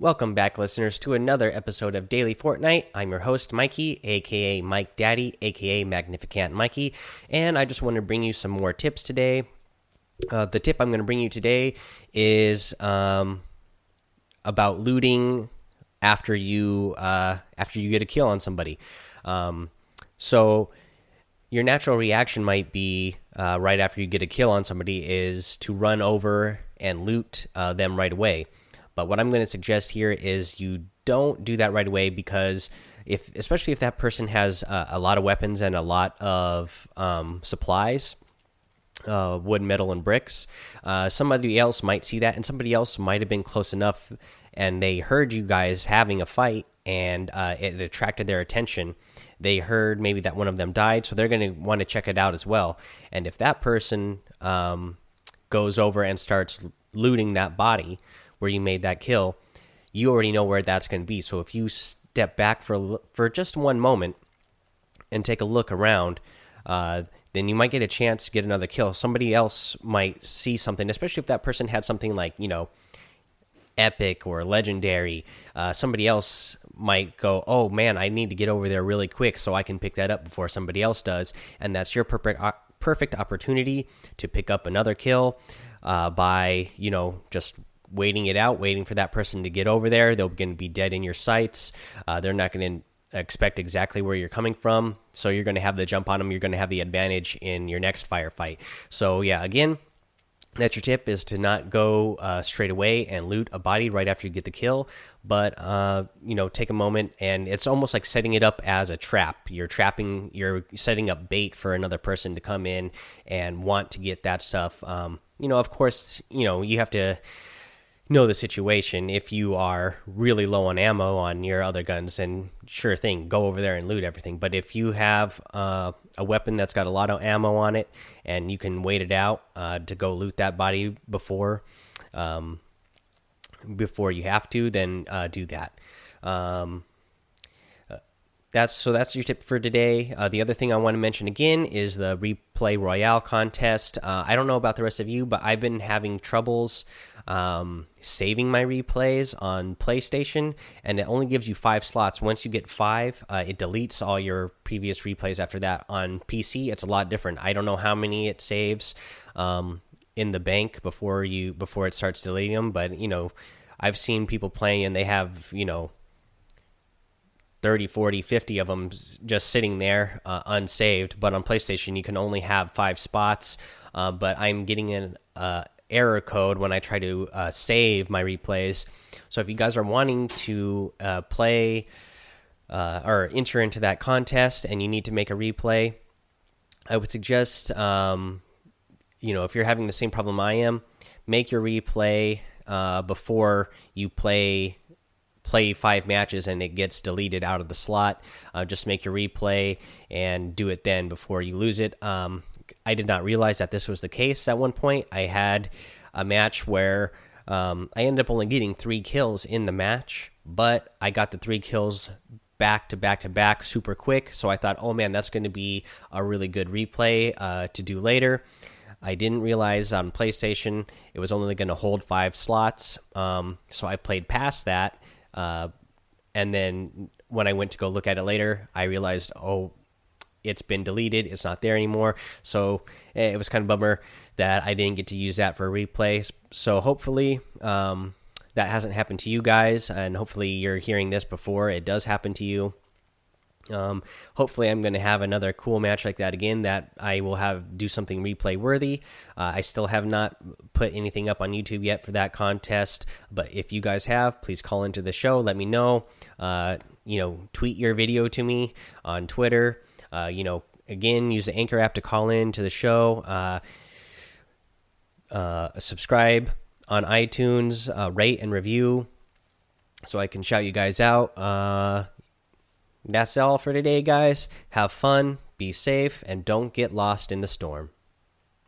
Welcome back, listeners, to another episode of Daily Fortnite. I'm your host, Mikey, aka Mike Daddy, aka Magnificent Mikey, and I just want to bring you some more tips today. Uh, the tip I'm going to bring you today is um, about looting after you uh, after you get a kill on somebody. Um, so your natural reaction might be uh, right after you get a kill on somebody is to run over and loot uh, them right away but what I'm going to suggest here is you don't do that right away because if, especially if that person has uh, a lot of weapons and a lot of um, supplies, uh, wood, metal, and bricks, uh, somebody else might see that, and somebody else might have been close enough, and they heard you guys having a fight, and uh, it attracted their attention. They heard maybe that one of them died, so they're going to want to check it out as well. And if that person um, goes over and starts looting that body, where you made that kill, you already know where that's going to be. So if you step back for for just one moment and take a look around, uh, then you might get a chance to get another kill. Somebody else might see something, especially if that person had something like you know epic or legendary. Uh, somebody else might go, "Oh man, I need to get over there really quick so I can pick that up before somebody else does," and that's your perfect perfect opportunity to pick up another kill uh, by you know just waiting it out, waiting for that person to get over there. They're going to be dead in your sights. Uh, they're not going to expect exactly where you're coming from. So you're going to have the jump on them. You're going to have the advantage in your next firefight. So, yeah, again, that's your tip is to not go uh, straight away and loot a body right after you get the kill but uh, you know take a moment and it's almost like setting it up as a trap you're trapping you're setting up bait for another person to come in and want to get that stuff um, you know of course you know you have to know the situation. If you are really low on ammo on your other guns, then sure thing, go over there and loot everything. But if you have uh, a weapon that's got a lot of ammo on it and you can wait it out uh, to go loot that body before um, before you have to, then uh, do that. Um, that's so that's your tip for today. Uh, the other thing I want to mention again is the replay royale contest. Uh, I don't know about the rest of you, but I've been having troubles um, saving my replays on PlayStation, and it only gives you five slots. Once you get five, uh, it deletes all your previous replays after that. On PC, it's a lot different. I don't know how many it saves um, in the bank before you before it starts deleting them, but you know, I've seen people playing and they have you know 30 40 50 of them just sitting there uh, unsaved but on playstation you can only have five spots uh, but i'm getting an uh, error code when I try to uh, save my replays. So if you guys are wanting to uh, play uh, or enter into that contest and you need to make a replay, I would suggest, um, you know, if you're having the same problem I am, make your replay before you play play five matches and it gets deleted out of the slot. Uh, just make your replay and do it then before you lose it. Um, I did not realize that this was the case at one point. I had a match where um, I ended up only getting three kills in the match, but I got the three kills back to back to back super quick. So I thought, oh man, that's going to be a really good replay uh, to do later. I didn't realize on PlayStation it was only going to hold five slots. Um, so I played past that. Uh, and then when I went to go look at it later, I realized, oh, it's been deleted. It's not there anymore. So eh, it was kind of bummer that I didn't get to use that for a replay. So hopefully um, that hasn't happened to you guys, and hopefully you're hearing this before it does happen to you. Um, hopefully, I'm going to have another cool match like that again. That I will have do something replay worthy. Uh, I still have not put anything up on YouTube yet for that contest, but if you guys have, please call into the show. Let me know. Uh, you know, tweet your video to me on Twitter. Uh, you know, again, use the Anchor app to call in to the show. Uh, uh, subscribe on iTunes, uh, rate and review, so I can shout you guys out. That's all for today, guys. Have fun, be safe, and don't get lost in the storm.